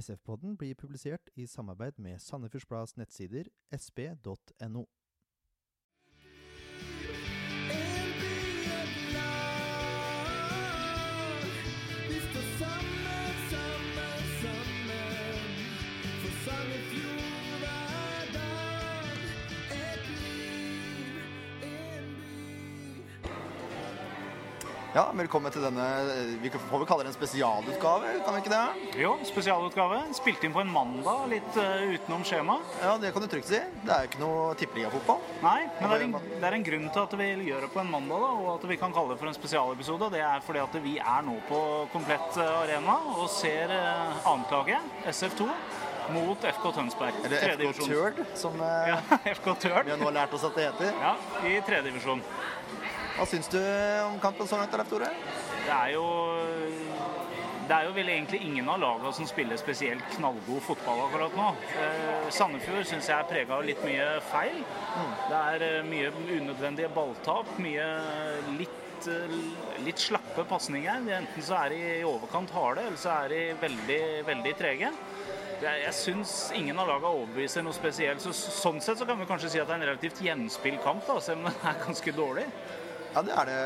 SF-podden blir publisert i samarbeid med Sandefjords Blads nettsider sp.no. Ja, velkommen til denne Vi får vel kalle det en spesialutgave, kan vi ikke det? Jo, spesialutgave. Spilt inn på en mandag, litt uh, utenom skjema. Ja, det kan du trygt si. Det er jo ikke noe tippeligafotball. Nei, men det er, en, det er, en, grunn til at vi gjør det på en mandag, da, og at vi kan kalle det for en spesialepisode. Det er fordi at vi er nå på komplett eh, arena og ser uh, annetlaget, SF2 mot FK Tønsberg. Eller FK Tørd, som ja, FK Tørd. vi har nå lært oss at det heter. Ja, i tredjedivisjon. Hva syns du om kampen så langt, Leif Tore? Det er jo det er jo vel egentlig ingen av lagene som spiller spesielt knallgod fotball akkurat nå. Eh, Sandefjord syns jeg er prega av litt mye feil. Mm. Det er eh, mye unødvendige balltap. Mye litt, eh, litt slappe pasninger. Enten så er de i overkant harde, eller så er de veldig, veldig trege. Jeg, jeg syns ingen av lagene overbeviser noe spesielt. Så, sånn sett så kan vi kanskje si at det er en relativt gjenspillkamp da, selv om den er ganske dårlig. Ja, det er det.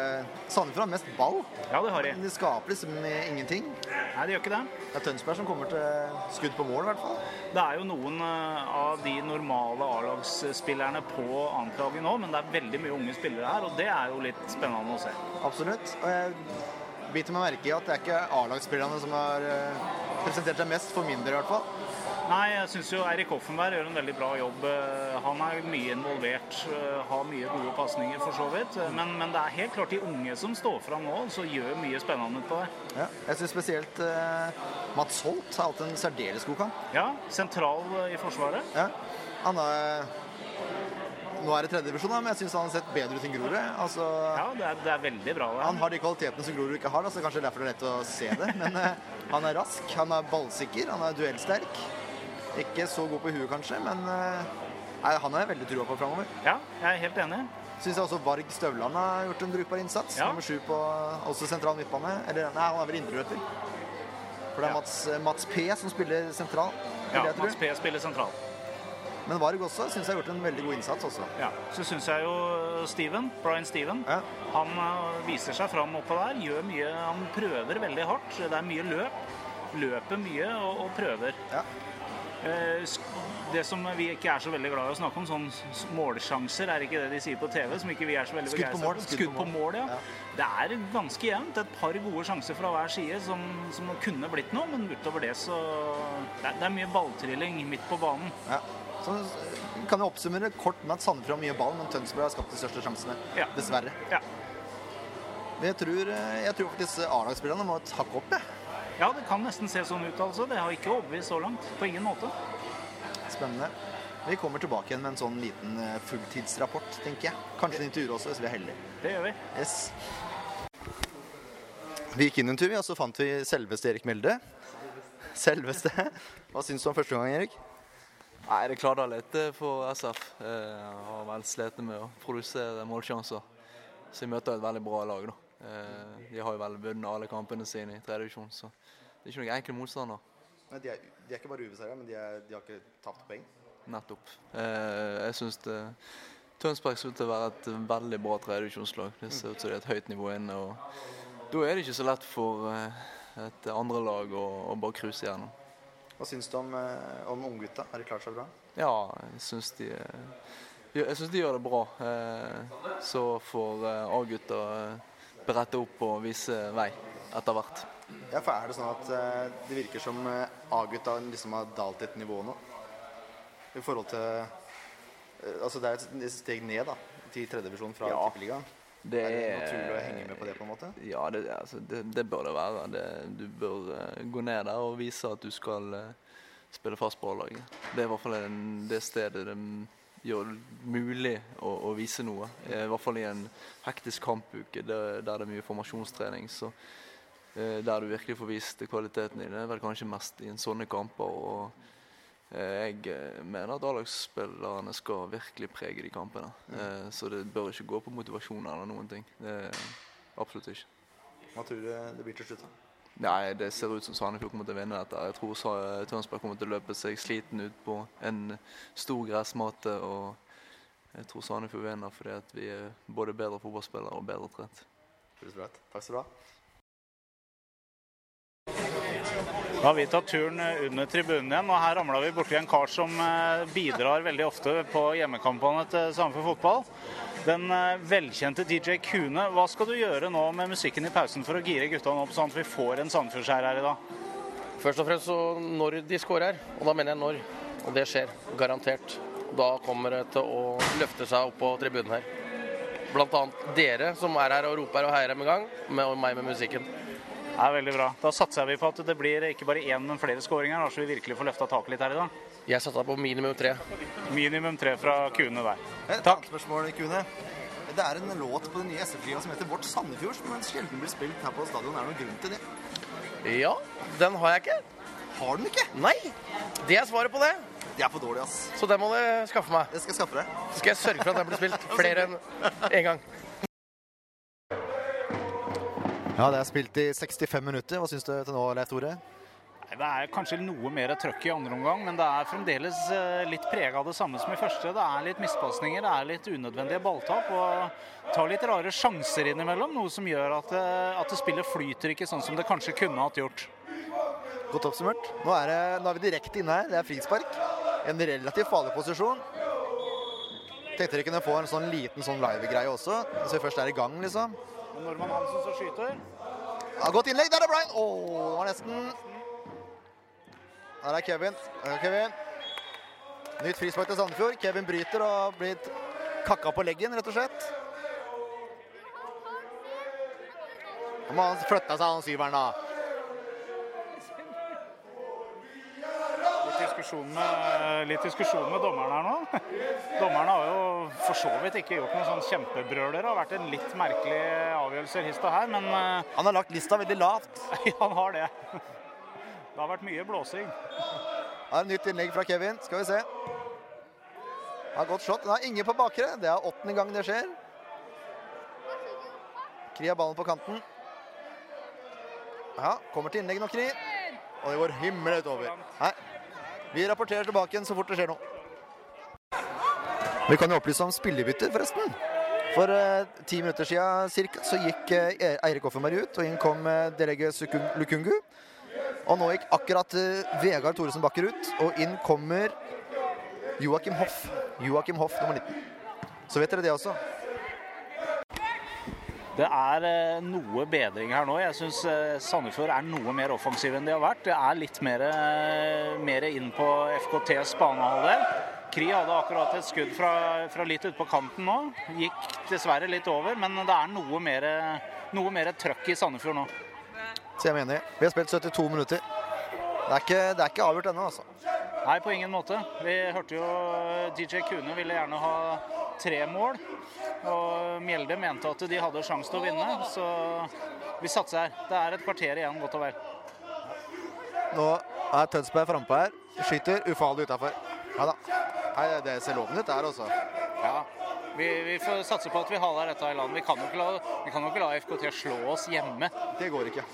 Sandefjord har mest ball. Ja, det har de. Men de skaper liksom ingenting. Nei, de gjør ikke det. Det er Tønsberg som kommer til skudd på mål, i hvert fall. Det er jo noen eh, av de normale A-lagsspillerne på annetlaget nå, men det er veldig mye unge spillere her, og det er jo litt spennende å se. Absolutt. Og jeg biter meg merke i at det er ikke A-lagsspillerne som har eh, presentert seg mest, for min del i hvert fall. Nei, jeg syns jo Eirik Offenberg gjør en veldig bra jobb. Eh, han er mye involvert, eh, har mye gode pasninger for så vidt. Eh, men, men, det er helt klart de unge som står fram nå, som gjør mye spennende på det. Ja, jeg syns spesielt eh, Mats Holt har hatt en særdeles god kamp. Ja, sentral i Forsvaret. Ja, han har nå er det tredjedivisjon, men jeg syns han har sett bedre ut enn Grorud. Altså, ja, det er, det er, veldig bra. Det. Han har de kvalitetene som Grorud ikke har, så kanskje derfor det er lett å se det. Men eh, han er rask, han er ballsikker, han er duellsterk. Ikke så god på huet, kanskje, men nei, han har jeg veldig trua på framover. Ja, jeg er helt enig. Syns jeg også Varg Støvland har gjort en brukbar innsats. Ja. Nummer sju på også sentral midtbane. Eller nei, han er vel indreløper. For det er ja. Mats, Mats, P som spiller sentral. Ja, Mats P spiller sentral. Men Varg også syns jeg har gjort en veldig god innsats også. Ja, Så syns jeg jo Steven, Brian Steven, ja. han eh, viser seg fram oppå der. Gjør mye, han prøver veldig hardt. Det er mye løp. Løper mye og, og prøver. Ja. Eh, det som vi ikke er så veldig glad i å snakke om, sånn målsjanser, er ikke det de sier på TV? Som ikke vi er så veldig Skudd på mål. Skudd, Skudd på mål, ja. ja. Det er ganske jevnt. Et par gode sjanser fra hver side som, som kunne blitt noe, men utover det så Det er, det er mye balltrilling midt på banen. Ja. Så kan jeg oppsummere kort med at Sandefjord har mye ball, men Tønsberg har skapt de største sjansene. Ja. Dessverre. Ja. Men jeg tror, jeg tror faktisk A-lagsspillerne må takke opp, jeg. Ja, det kan nesten se sånn ut. altså. Det har ikke overbevist så langt. På ingen måte. Spennende. Vi kommer tilbake igjen med en sånn liten eh, fulltidsrapport, tenker jeg. Kanskje en intervju også, hvis vi er heldige. Det gjør vi. Yes. Vi gikk inn en tur, og så fant vi selveste Erik Melde. Selveste. Hva syns du om første gang, Erik? Nei, Det klarte litt eh, for SF. Jeg har vel slitt med å produsere målsjanser. Så jeg møter et veldig bra lag. da. Eh, de har jo vel vunnet alle kampene sine i tredje divisjon, så det er ikke noen enkel motstander. Nei, de er, de er ikke bare ubeseira, men de, er, de, har ikke tapt poeng? Nettopp. Eh, jeg syns Tønsberg ser ut til å være et veldig bra tredjedivisjonslag. Det ser ut som det er et høyt nivå inne. og Da er det ikke så lett for eh, et andre lag å, å bare cruise gjennom. Hva syns du om, om unggutta? Har de klart seg bra? Ja, jeg syns de, jeg de gjør det bra. Så får A-gutta berette opp og vise vei etter hvert. Ja, for Er det sånn at uh, det virker som uh, A-gutta liksom har dalt et nivå nå? I forhold til uh, Altså det er et steg ned da, til tredjevisjon fra ja, Tippeligaen. Det er det naturlig å henge med på det? på en måte? Ja, det, altså, det, det bør det være. Det, du bør gå ned der og vise at du skal spille fast på A-laget. Det er i hvert fall en, det stedet det gjør det mulig å, å, vise noe. I hvert fall i en hektisk kampuke der, der det er mye formasjonstrening. Så, eh, der du virkelig får vist kvaliteten i det, er vel kanskje mest i en sånne kamper. og eh, jeg eh, mener at A-lagsspillerne skal virkelig prege de kampene. Mm. Så det bør ikke gå på motivasjon eller noen ting. Det, absolutt ikke. Hva tror du det blir til slutt? da? Nei, det ser ut som Sandefjord kommer til å vinne dette. Jeg tror Tønsberg kommer til å løpe seg sliten ut på en stor gressmate. Og jeg tror Sandefjord vinner fordi at vi er både bedre fotballspillere og bedre trent. Takk skal du ha. Da har vi tatt turen under tribunen igjen, og her ramla vi borti en kar som eh, bidrar veldig ofte på hjemmekampene til Sandefjord fotball. Den eh, velkjente DJ Kune. Hva skal du gjøre nå med musikken i pausen for å gire gutta opp, sånn at vi får en Sandefjordskjær her i dag? Først og fremst så når de skårer, og da mener jeg når. Og det skjer, garantert. Da kommer det til å løfte seg opp på tribunen her. Blant annet dere som er her og roper og heier dem i gang, med, og meg med musikken. Det er veldig bra. Da satser vi på at det blir ikke bare én, men flere skåringer, så vi virkelig får løfta taket litt her i dag. Jeg satte på minimum tre. Minimum tre fra kuene der. Et Takk. spørsmål, kuene. Det er en låt på den nye SF-skiva som heter Vårt Sandefjord, som sjelden blir spilt her på stadion. Er det noen grunn til det? Ja, den har jeg ikke. Har den ikke? Nei! Det er svaret på det. Det er for dårlig, ass. Så den må du skaffe meg. Jeg skal skaffe det. Så skal jeg sørge for at den blir spilt flere enn én gang. Ja, det er spilt i 65 minutter. Hva syns du til nå, Leif Tore? Det er kanskje noe mer trøkk i andre omgang, men det er fremdeles eh, litt prega av det samme som i første. Det er litt mispasninger, det er litt unødvendige balltap og tar litt rare sjanser innimellom. Noe som gjør at, eh, at det spillet flyter ikke sånn som det kanskje kunne hatt gjort. Godt oppsummert. Nå er, det, nå er vi direkte inne her. Det er frispark. En relativt farlig posisjon. Tenkte dere kunne få en sånn liten sånn live-greie også, hvis vi først er i gang, liksom. Norman Hansen som skyter. Ja, godt innlegg. Der er Brian. Å, det var nesten. Der er Kevin. Her er Kevin. Nytt frispark til Sandefjord. Kevin bryter og har blitt kakka på leggen, rett og slett. Nå må han flytte seg, han syveren, da. Litt diskusjon, med, litt diskusjon med dommeren her nå. Dommeren har jo for så vidt ikke gjort noen sånn kjempebrøler. Det har vært en litt merkelig avgjørelse hist og her, men eh, Han har lagt lista veldig lavt. han har det. Det har vært mye blåsing. Det er nytt innlegg fra Kevin. Skal vi se. Det har gått shot. Den har ingen på bakre. Det er åttende gang det skjer. Kri har ballen på kanten. Ja, kommer til innlegg nå, Kri. Og det går himlet over. Nei. Vi rapporterer tilbake igjen så fort det skjer noe. Vi kan jo opplyse om spillebytter, forresten. For eh, ti minutter siden cirka, så gikk eh, Eirik Offenberg ut, og inn kom eh, Derege Lukungu. Og nå gikk akkurat eh, Vegard Thoresen Bakker ut, og inn kommer Joakim Hoff. Joakim Hoff, nummer 19. Så vet dere det også. Det er eh, noe bedring her nå. Jeg syns eh, Sandefjord er noe mer offensiv enn de har vært. Det er litt mer, mer inn på FKTs banehalvdel. Kri hadde akkurat et skudd fra, fra litt ute på kanten nå. Gikk dessverre litt over, men det er noe mer, noe mer trøkk i Sandefjord nå. Så jeg mener, Vi har spilt 72 minutter. Det er ikke, det er ikke avgjort ennå, altså. Nei, på ingen måte. Vi hørte jo DJ Kune ville gjerne ha tre mål. Og Mjelde mente at de hadde sjanse til å vinne, så vi satser her. Det er et kvarter igjen, godt og vel. Nå er Tønsberg frampå her. Skyter ufarlig utafor. Ja da. Nei, det ser lovende ut der, altså. Ja, vi, vi får satse på at vi har dette i land. Vi kan jo ikke la, vi kan jo ikke la FKT slå oss hjemme. Det går ikke.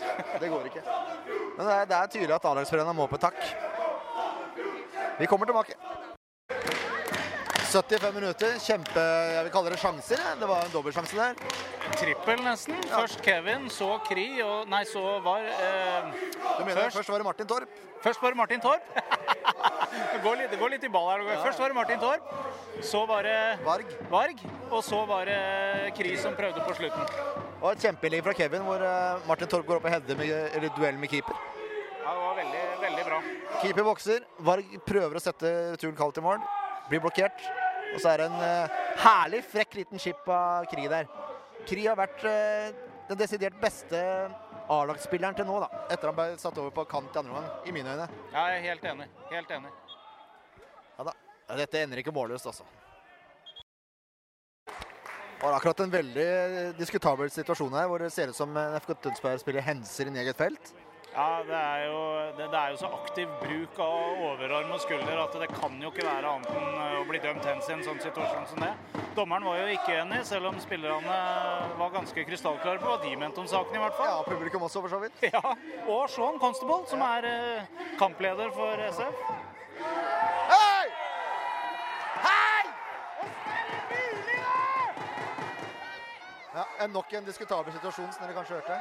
Det går ikke. Men det er, det er tydelig at A-lagsforeningen må på takk. Vi kommer tilbake. 75 minutter. Kjempe Jeg vil kalle det sjanser. Det var en dobbeltsjanse der. Trippel nesten. Først Kevin, så Kri, og nei, så var eh, Du mener Først- først var det Martin Torp? Først var det Martin Torp. det, går litt, det går litt i ball her. Først var det Martin Torp, så var det Varg. Varg, og så var det Kri som prøvde på slutten. Det var et kjempeinnlegg fra Kevin hvor eh, Martin Torp går opp og header med eller duell med keeper. Ja, det var veldig, veldig bra. Keeper bokser. Varg prøver å sette returen kaldt i mål. Blir blokkert. Og så er det en uh, herlig frekk liten chip av Kri der. Kri har vært uh, den desidert beste A-lagsspilleren til nå, da. Etter han ble satt over på kant i andre omgang, i mine øyne. Ja, jeg er helt enig. Helt enig. Ja da. Dette ender ikke målløst, altså. Det var akkurat en veldig diskutabel situasjon her, hvor det ser ut som en FK Tønsberg spiller henser inn i eget felt. Ja, det er, jo, det, det er jo så aktiv bruk av overarm og skulder at det kan jo ikke være annet enn eh, å bli dømt hens i en sånn situasjon som det. Dommeren var jo ikke enig, selv om spillerne var ganske krystallklare på hva de mente om saken, i hvert fall. Ja, publikum også, for så vidt. Ja, Og Sean Constable, som er eh, kampleder for SF. Ja, en nok en diskutabel situasjon, som dere kanskje hørte.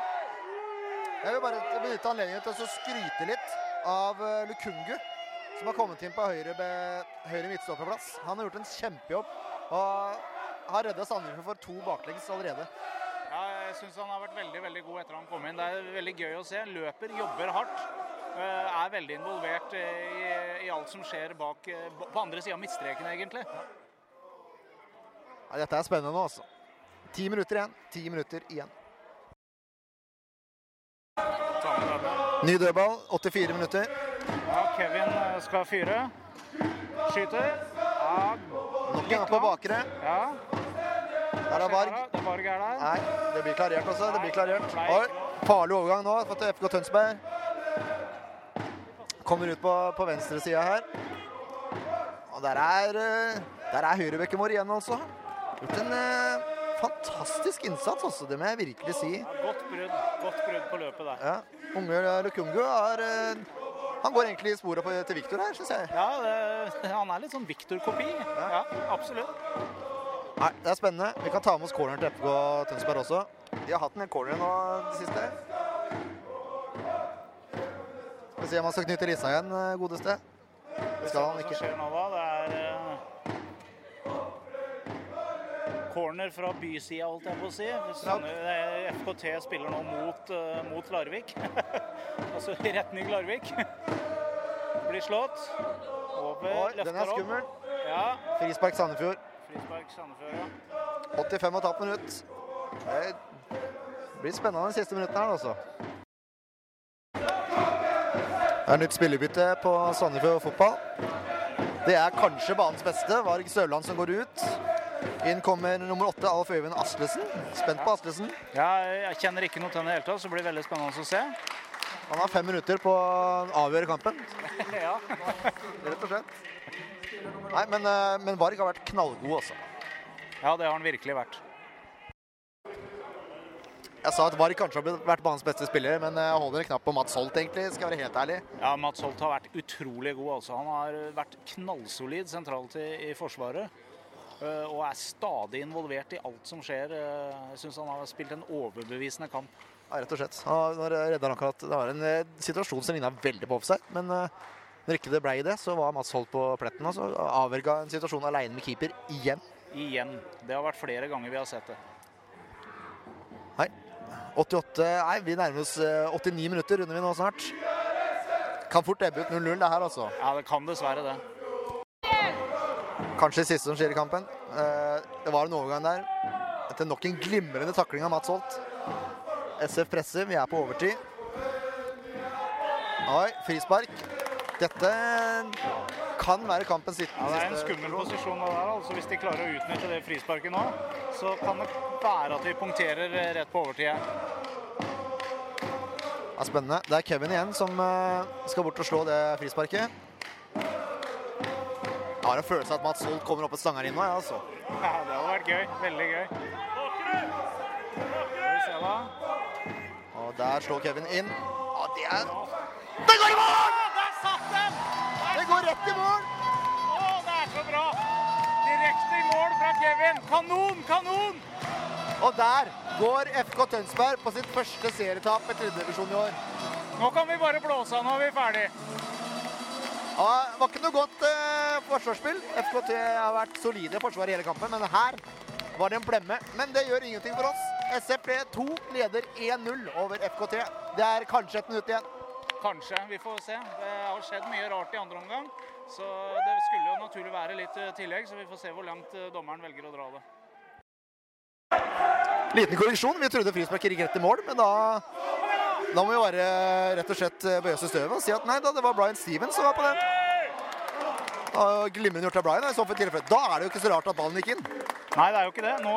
Jeg vil bare benytte anledningen til å skryte litt av eh, Lukungu, som har kommet inn på høyre, høyre midtstopperplass. Han har gjort en kjempejobb og har redda Sandefjord for to baklengs allerede. Ja, jeg syns han har vært veldig veldig god etter han kom inn. Det er veldig gøy å se. Løper, jobber hardt. eh, Er veldig involvert i, i alt som skjer bak, eh, på andre sida av midtstreken, egentlig. Ja, dette er spennende nå, altså. Ti minutter igjen. Ti minutter igjen. Ny dødball. 84 minutter. Ja, Kevin eh, skal fyre. Skyter. Ja, Nok en på bakre. ja. Der er Varg. Det er Varg er der. Nei, det blir klarert også. Det blir klarert. Oi, farlig overgang nå for FK Tønsberg. Kommer ut på, på venstresida her. Og der er, eh, der er høyrebekken vår igjen, altså. Gjort en eh, fantastisk innsats, altså. Det må jeg virkelig si. Ja, godt brudd. Godt brudd på løpet der. Ja, Unge Lukungu har eh, Han går egentlig i sporet til Viktor her, syns jeg. Ja, det, han er litt sånn Viktor-kopi. Ja, absolutt. Nei, Det er spennende. Vi kan ta med oss corneren til FK Tønsberg også. De har hatt en corner nå det siste. Skal vi se om han skal knytte lissa igjen, eh, godeste. Det skal han Hva ikke. skjer nå, da? Det er eh, corner fra bysida, holdt jeg på å si. Sånne, eh, FKT spiller nå mot, eh, mot Larvik. altså i retning Larvik. Blir slått. Over, Oi, den er løfter opp. skummel. Ja. Frispark Sandefjord. Frispark Sandefjord, ja. 85,5 minutt. Det blir spennende de siste minuttene her, altså. Det er nytt spillerbytte på Sandefjord fotball. Det er kanskje banens beste. Varg Sørland som går ut. Inn kommer nummer åtte, Alf Øyvind Aslesen. Spent på Aslesen. ja. Jeg kjenner ikke noe til ham i det hele tatt, så det blir veldig spennende å se. Han har fem minutter på å avgjøre kampen, ja. rett og slett. Nei, men, eh, men Varg har vært knallgod, altså. ja, det har han virkelig vært. Jeg sa at Varg kanskje har vært banens beste spiller, men jeg holder en knapp på Mats Holt, egentlig. Skal jeg være helt ærlig. Ja, Mats Holt har vært utrolig god. altså. Han har vært knallsolid sentralt i, i Forsvaret. Eh, Og er stadig involvert i alt som skjer. Eh, Jeg syns han har spilt en overbevisende kamp. Ja, rett og slett. Han, han akkurat Det var en eh, situasjon som ligna veldig på offside, men når ikke det ble det, så var Mats Holt på pletten. Og så avverga en situasjon aleine med keeper igjen. Igjen. Det har vært flere ganger vi har sett det. Nei. 88 Nei, vi nærmer oss eh, 89 minutter, runder vi nå snart. Kan fort ebbe ut 0-0, det her, altså. Ja, det kan dessverre det. Kanskje det siste som skjer i kampen. Eh, Det var en overgang der. Etter nok en glimrende takling av Mats Holt. SF presser, vi er på overtid. Oi, frispark. Dette kan være kampens siste. Ja, Det er en skummel posisjon det der. altså Hvis de klarer å utnytte det frisparket nå, så kan det være at vi punkterer eh, rett på overtid. Ja, spennende. Det er Kevin igjen som eh, skal bort og slå det frisparket. Jeg har en følelse av at Mats Holt kommer opp et stanger inn nå, ja, altså. Ja, det hadde vært gøy. Veldig gøy. Skal vi se, da. Og der slår Kevin inn. Ja, det er Det går i mål! Der satt den! Det går rett i mål! Å, det er så bra! Direkte i mål fra Kevin. Kanon, kanon! Og der går FK Tønsberg på sitt første serietap i tredjedivisjon i år. Nå kan vi bare blåse av når vi er ferdig. Ja, det var ikke noe godt eh, forsvarsspill. FKT har vært solide forsvar i hele kampen, men her var det en blemme. Men det gjør ingenting for oss. SFP2 leder 1-0 over FKT. Det er kanskje et minutt igjen. Kanskje. Vi får se. Det har skjedd mye rart i andre omgang. Så det skulle jo naturlig være litt eh, tillegg, så vi får se hvor langt eh, dommeren velger å dra det. Liten korreksjon. Vi trodde frisparket gikk rett i mål, men da, da må vi bare rett og slett bøye oss i støvet og si at nei da, det var Brian Stevens som var på den. Glimrende gjort av Brian. i så for tilfelle. Da er det jo ikke så rart at ballen gikk inn. Nei, det er jo ikke det. Nå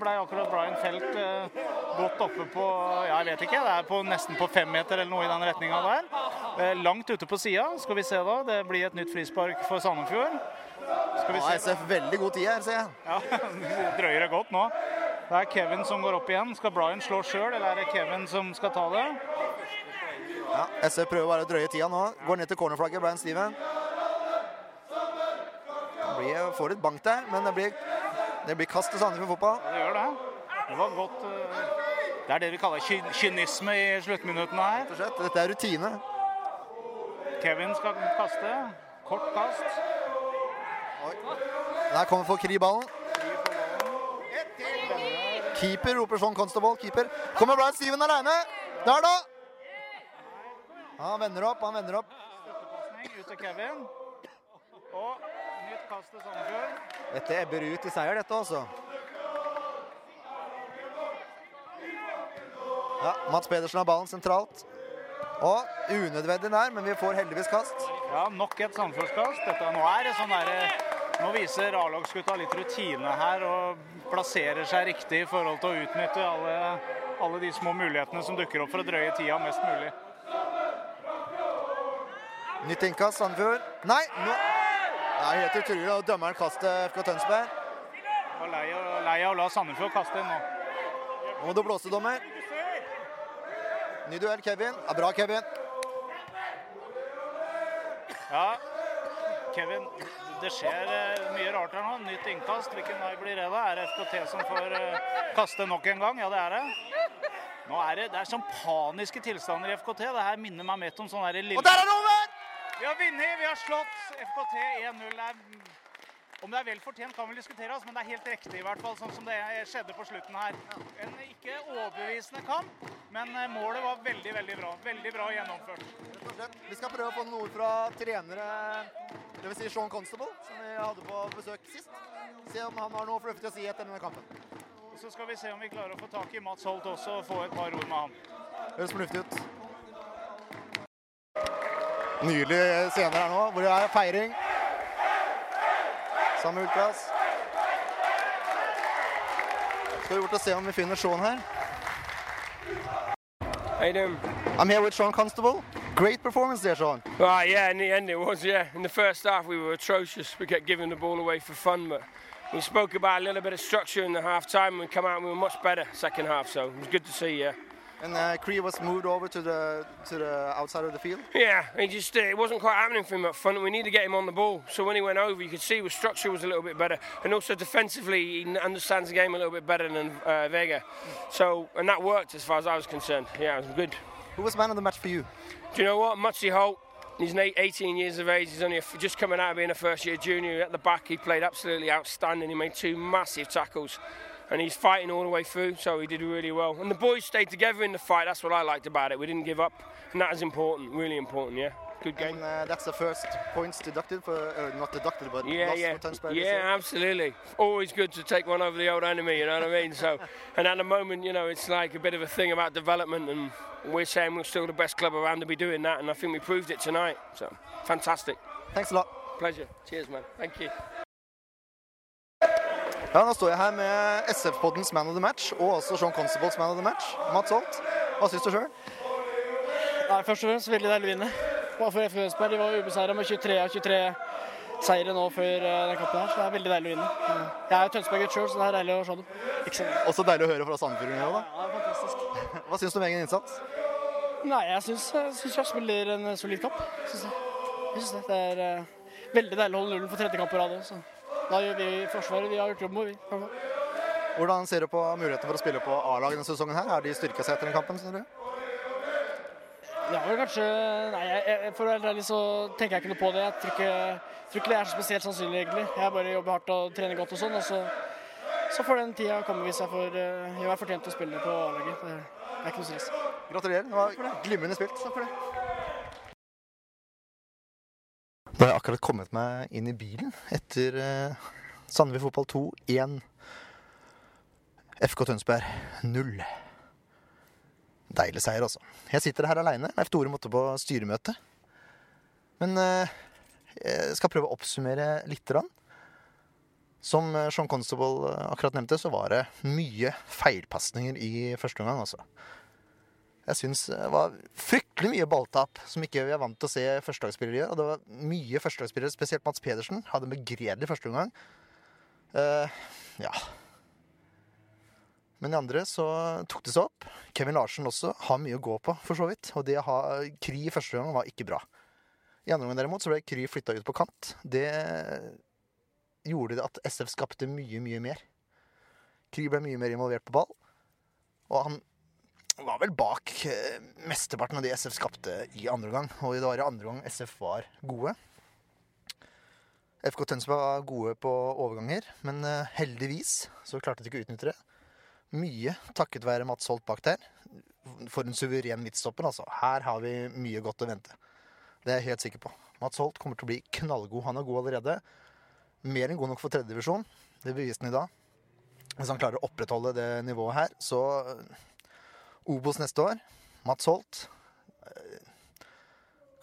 ble akkurat Brian Felt eh, godt oppe på jeg vet ikke, det er på, nesten på fem meter eller noe i den retninga der. Eh, langt ute på sida. Skal vi se da. Det blir et nytt frispark for Sandefjord. Skal vi se. Ja, SF veldig god tid her, ser jeg. Ja, drøyer det godt nå. Det er Kevin som går opp igjen. Skal Brian slå sjøl, eller er det Kevin som skal ta det? Ja, SF prøver bare å drøye tida nå. Går ned til cornerflagget, Brian Steven. Blir, får litt bank der, men det blir det blir kast til Sandefjord fotball. Ja, det gjør det. Det var godt Det er det vi kaller ky kynisme i sluttminuttene her. Rett og slett. Dette er rutine. Kevin skal kaste. Kort kast. Oi. Der kommer for Kri ballen. Keeper roper sånn Constable. Keeper. Kommer Brian Steven alene. Der, da! Han vender opp, han vender opp. Støttepasning ut til Kevin. Og nytt kast til Sandefjord. Dette ebber ut i seier, dette altså. Ja, Mats Pedersen har ballen sentralt. Og unødvendig nær, men vi får heldigvis kast. Ja, nok et Sandefjordskast. Nå er det sånn derre nå viser A-lagsgutta litt rutine her og plasserer seg riktig i forhold til å utnytte alle, alle de små mulighetene som dukker opp for å drøye tida mest mulig. Nytt innkast, Sandefjord. Nei! Nå det er helt utrolig å dømmeren kaste FK Tønsberg. Var lei, lei av å la Sandefjord kaste inn nå. Nå må du blåse, dommer. Ny duell, Kevin. Ja, bra, Kevin. Ja, Kevin, det skjer eh, mye rart her nå. Nytt innkast. Hvilken vei blir det, da? Er det FKT som får uh, kaste nok en gang? Ja, det er det. Nå er det, det er sånn paniske tilstander i FKT. Det her minner meg mer om sånn lille Og der er det over! Vi har vunnet, vi har slått FKT 1-0. Om det er vel fortjent, kan vi diskutere, men det er helt riktig, i hvert fall, sånn som det skjedde på slutten her. En ikke overbevisende kamp, men eh, målet var veldig veldig bra. Veldig bra gjennomført. Vi skal prøve å få noen ord fra trenere, dvs. Si Sean Constable, som vi hadde på besøk sist. Se om han har noe fornuftig å si etter denne kampen. Og Så skal vi se om vi klarer å få tak i Mats Holt også og få et par ord med ham. Høres fornuftig ut. Nydelige scener her nå, hvor det er feiring. Samme utkast. Skal vi bort og se om vi finner Sean her. How you doing? I'm here with Sean Constable. Great performance there, Sean. Right, yeah, in the end it was, yeah. In the first half we were atrocious. We kept giving the ball away for fun, but we spoke about a little bit of structure in the half time and we come out and we were much better second half, so it was good to see, yeah. And uh, Cree was moved over to the to the outside of the field. Yeah, he just uh, it wasn't quite happening for him up front. We need to get him on the ball. So when he went over, you could see his structure was a little bit better, and also defensively, he understands the game a little bit better than uh, Vega. So and that worked as far as I was concerned. Yeah, it was good. Who was man of the match for you? Do you know what, Mutzi Holt? He's 18 years of age. He's only just coming out of being a first-year junior. At the back, he played absolutely outstanding. He made two massive tackles and he's fighting all the way through, so he did really well. And the boys stayed together in the fight. That's what I liked about it. We didn't give up, and that is important, really important. Yeah. Good game. And uh, that's the first points deducted for, uh, not deducted, but yeah, lost yeah. Yeah, absolutely. Always good to take one over the old enemy. You know what I mean? So, and at the moment, you know, it's like a bit of a thing about development, and we're saying we're still the best club around to be doing that, and I think we proved it tonight. So, fantastic. Thanks a lot. Pleasure. Cheers, man. Thank you. Ja, Nå står jeg her med SF-poddens Man of the Match og også Sean Constables Man of the Match. Mats Holt, hva syns du sjøl? Først og fremst veldig deilig å vinne. Bare for FK Østberg. De var ubeseira med 23 av 23 seire nå før eh, den kampen her, så det er veldig deilig å vinne. Jeg er jo Tønsberg-gutt sjøl, så det er deilig å se dem. Også deilig å høre fra Sandefjord òg, da. Ja, det er fantastisk. Hva syns du om egen innsats? Nei, jeg syns, jeg spiller en solid kamp. Synes jeg. jeg synes det. det er uh, veldig deilig å holde nullen for tredje kamp på rad òg. Da gjør vi Forsvaret. Vi har gjort jobben vår, vi. Hvordan ser du på mulighetene for å spille på A-lag denne sesongen? her? Har de styrka seg etter den kampen? Synes du? Ja, vel kanskje Nei, jeg, for å være ærlig så tenker jeg ikke noe på det. Jeg tror ikke, tror ikke det er så spesielt sannsynlig, egentlig. Jeg bare jobber hardt og trener godt og sånn. Og så, så får den tida komme hvis jeg får gjør meg fortjent til å spille på A-laget. Det er ikke noe stress. Gratulerer. Det var glimrende spilt. Takk for det. Da har jeg akkurat kommet meg inn i bilen etter eh, Sandefjord fotball 2 1. FK Tønsberg 0. Deilig seier, altså. Jeg sitter her aleine. Leif Tore måtte på styremøte. Men eh, jeg skal prøve å oppsummere lite grann. Som eh, Sean Constable eh, akkurat nevnte, så var det mye feilpasninger i første omgang, altså. Jeg syns var fryktelig mye balltap som ikke vi er vant til å se førstelagsspillere gjøre. Og det var mye førstelagsspillere, spesielt Mats Pedersen, hadde en begredelig førsteomgang. Uh, ja. Men de andre så tok det seg opp. Kevin Larsen også har mye å gå på, for så vidt. Og det å ha Kry i første gang var ikke bra. I andre omgang derimot så ble Kry flytta ut på kant. Det gjorde det at SF skapte mye, mye mer. Kry ble mye mer involvert på ball. Og han var vel bak eh, mesteparten av de SF skapte i andre gang. Og det var i andre gang SF var gode. FK Tønsberg var gode på overganger, men eh, heldigvis så klarte de ikke å utnytte det. Mye takket være Mats Holt bak der. For en suveren midtstopper, altså. Her har vi mye godt å vente. Det er jeg helt sikker på. Mats Holt kommer til å bli knallgod. Han er god allerede. Mer enn god nok for tredjedivisjon. Det beviste han i dag. Hvis han klarer å opprettholde det nivået her, så Obos neste år. Mats Holt. Eh,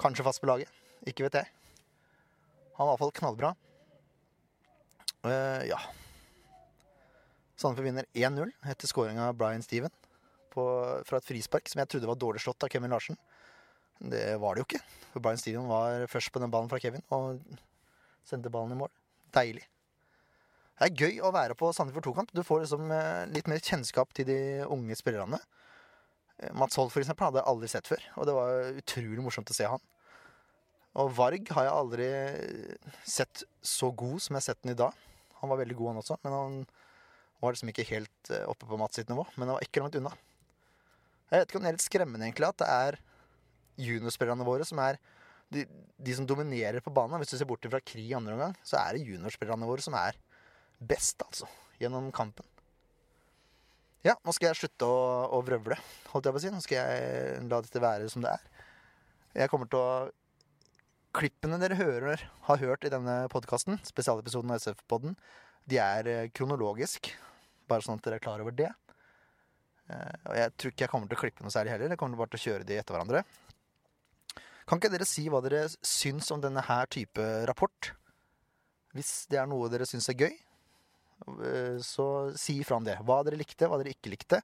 kanskje fast på laget. Ikke vet jeg. Han var i hvert fall knallbra. Uh, ja. Sandefjord vinner 1-0 etter skåring av Brian Steven på, fra et frispark som jeg trodde var dårlig slått av Kevin Larsen. Det var det jo ikke. For Brian Steven var først på den ballen fra Kevin og sendte ballen i mål. Deilig. Det er gøy å være på Sandefjord 2-kamp. Du får liksom eh, litt mer kjennskap til de unge spillerne. Eh, Mats Holt for eksempel, hadde jeg aldri sett før, og det var utrolig morsomt å se han. Og Varg har jeg aldri sett så god som jeg har sett den i dag. Han var veldig god, han også, men han var liksom ikke helt eh, oppe på Mats sitt nivå. Men han var ikke langt unna. Jeg vet ikke om det er litt skremmende egentlig at det er juniorspillerne våre som er de, de, som dominerer på banen. Hvis du ser bort fra Kri i andre omgang, så er det juniorspillerne våre som er best, altså, gjennom kampen. Ja, nå skal jeg slutte å, å vrøvle, holdt jeg på å si. Nå skal jeg la dette være som det er. Jeg kommer til å Klippene dere hører, har hørt i denne podkasten, spesialepisoden av SF-podden, de er eh, kronologisk. Bare sånn at dere er klar over det. Eh, og jeg tror ikke jeg kommer til å klippe noe særlig heller. Jeg kommer bare til å kjøre de etter hverandre. Kan ikke dere si hva dere syns om denne her type rapport? Hvis det er noe dere syns er gøy, så si ifra om det. Hva dere likte, hva dere ikke likte.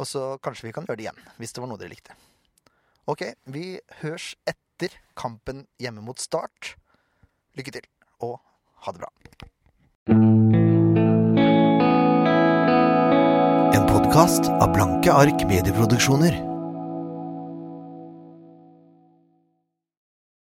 Og så kanskje vi kan gjøre det igjen, hvis det var noe dere likte. Ok, vi hørs etter kampen hjemme mot Start. Lykke til, og ha det bra. En podkast av Blanke ark medieproduksjoner.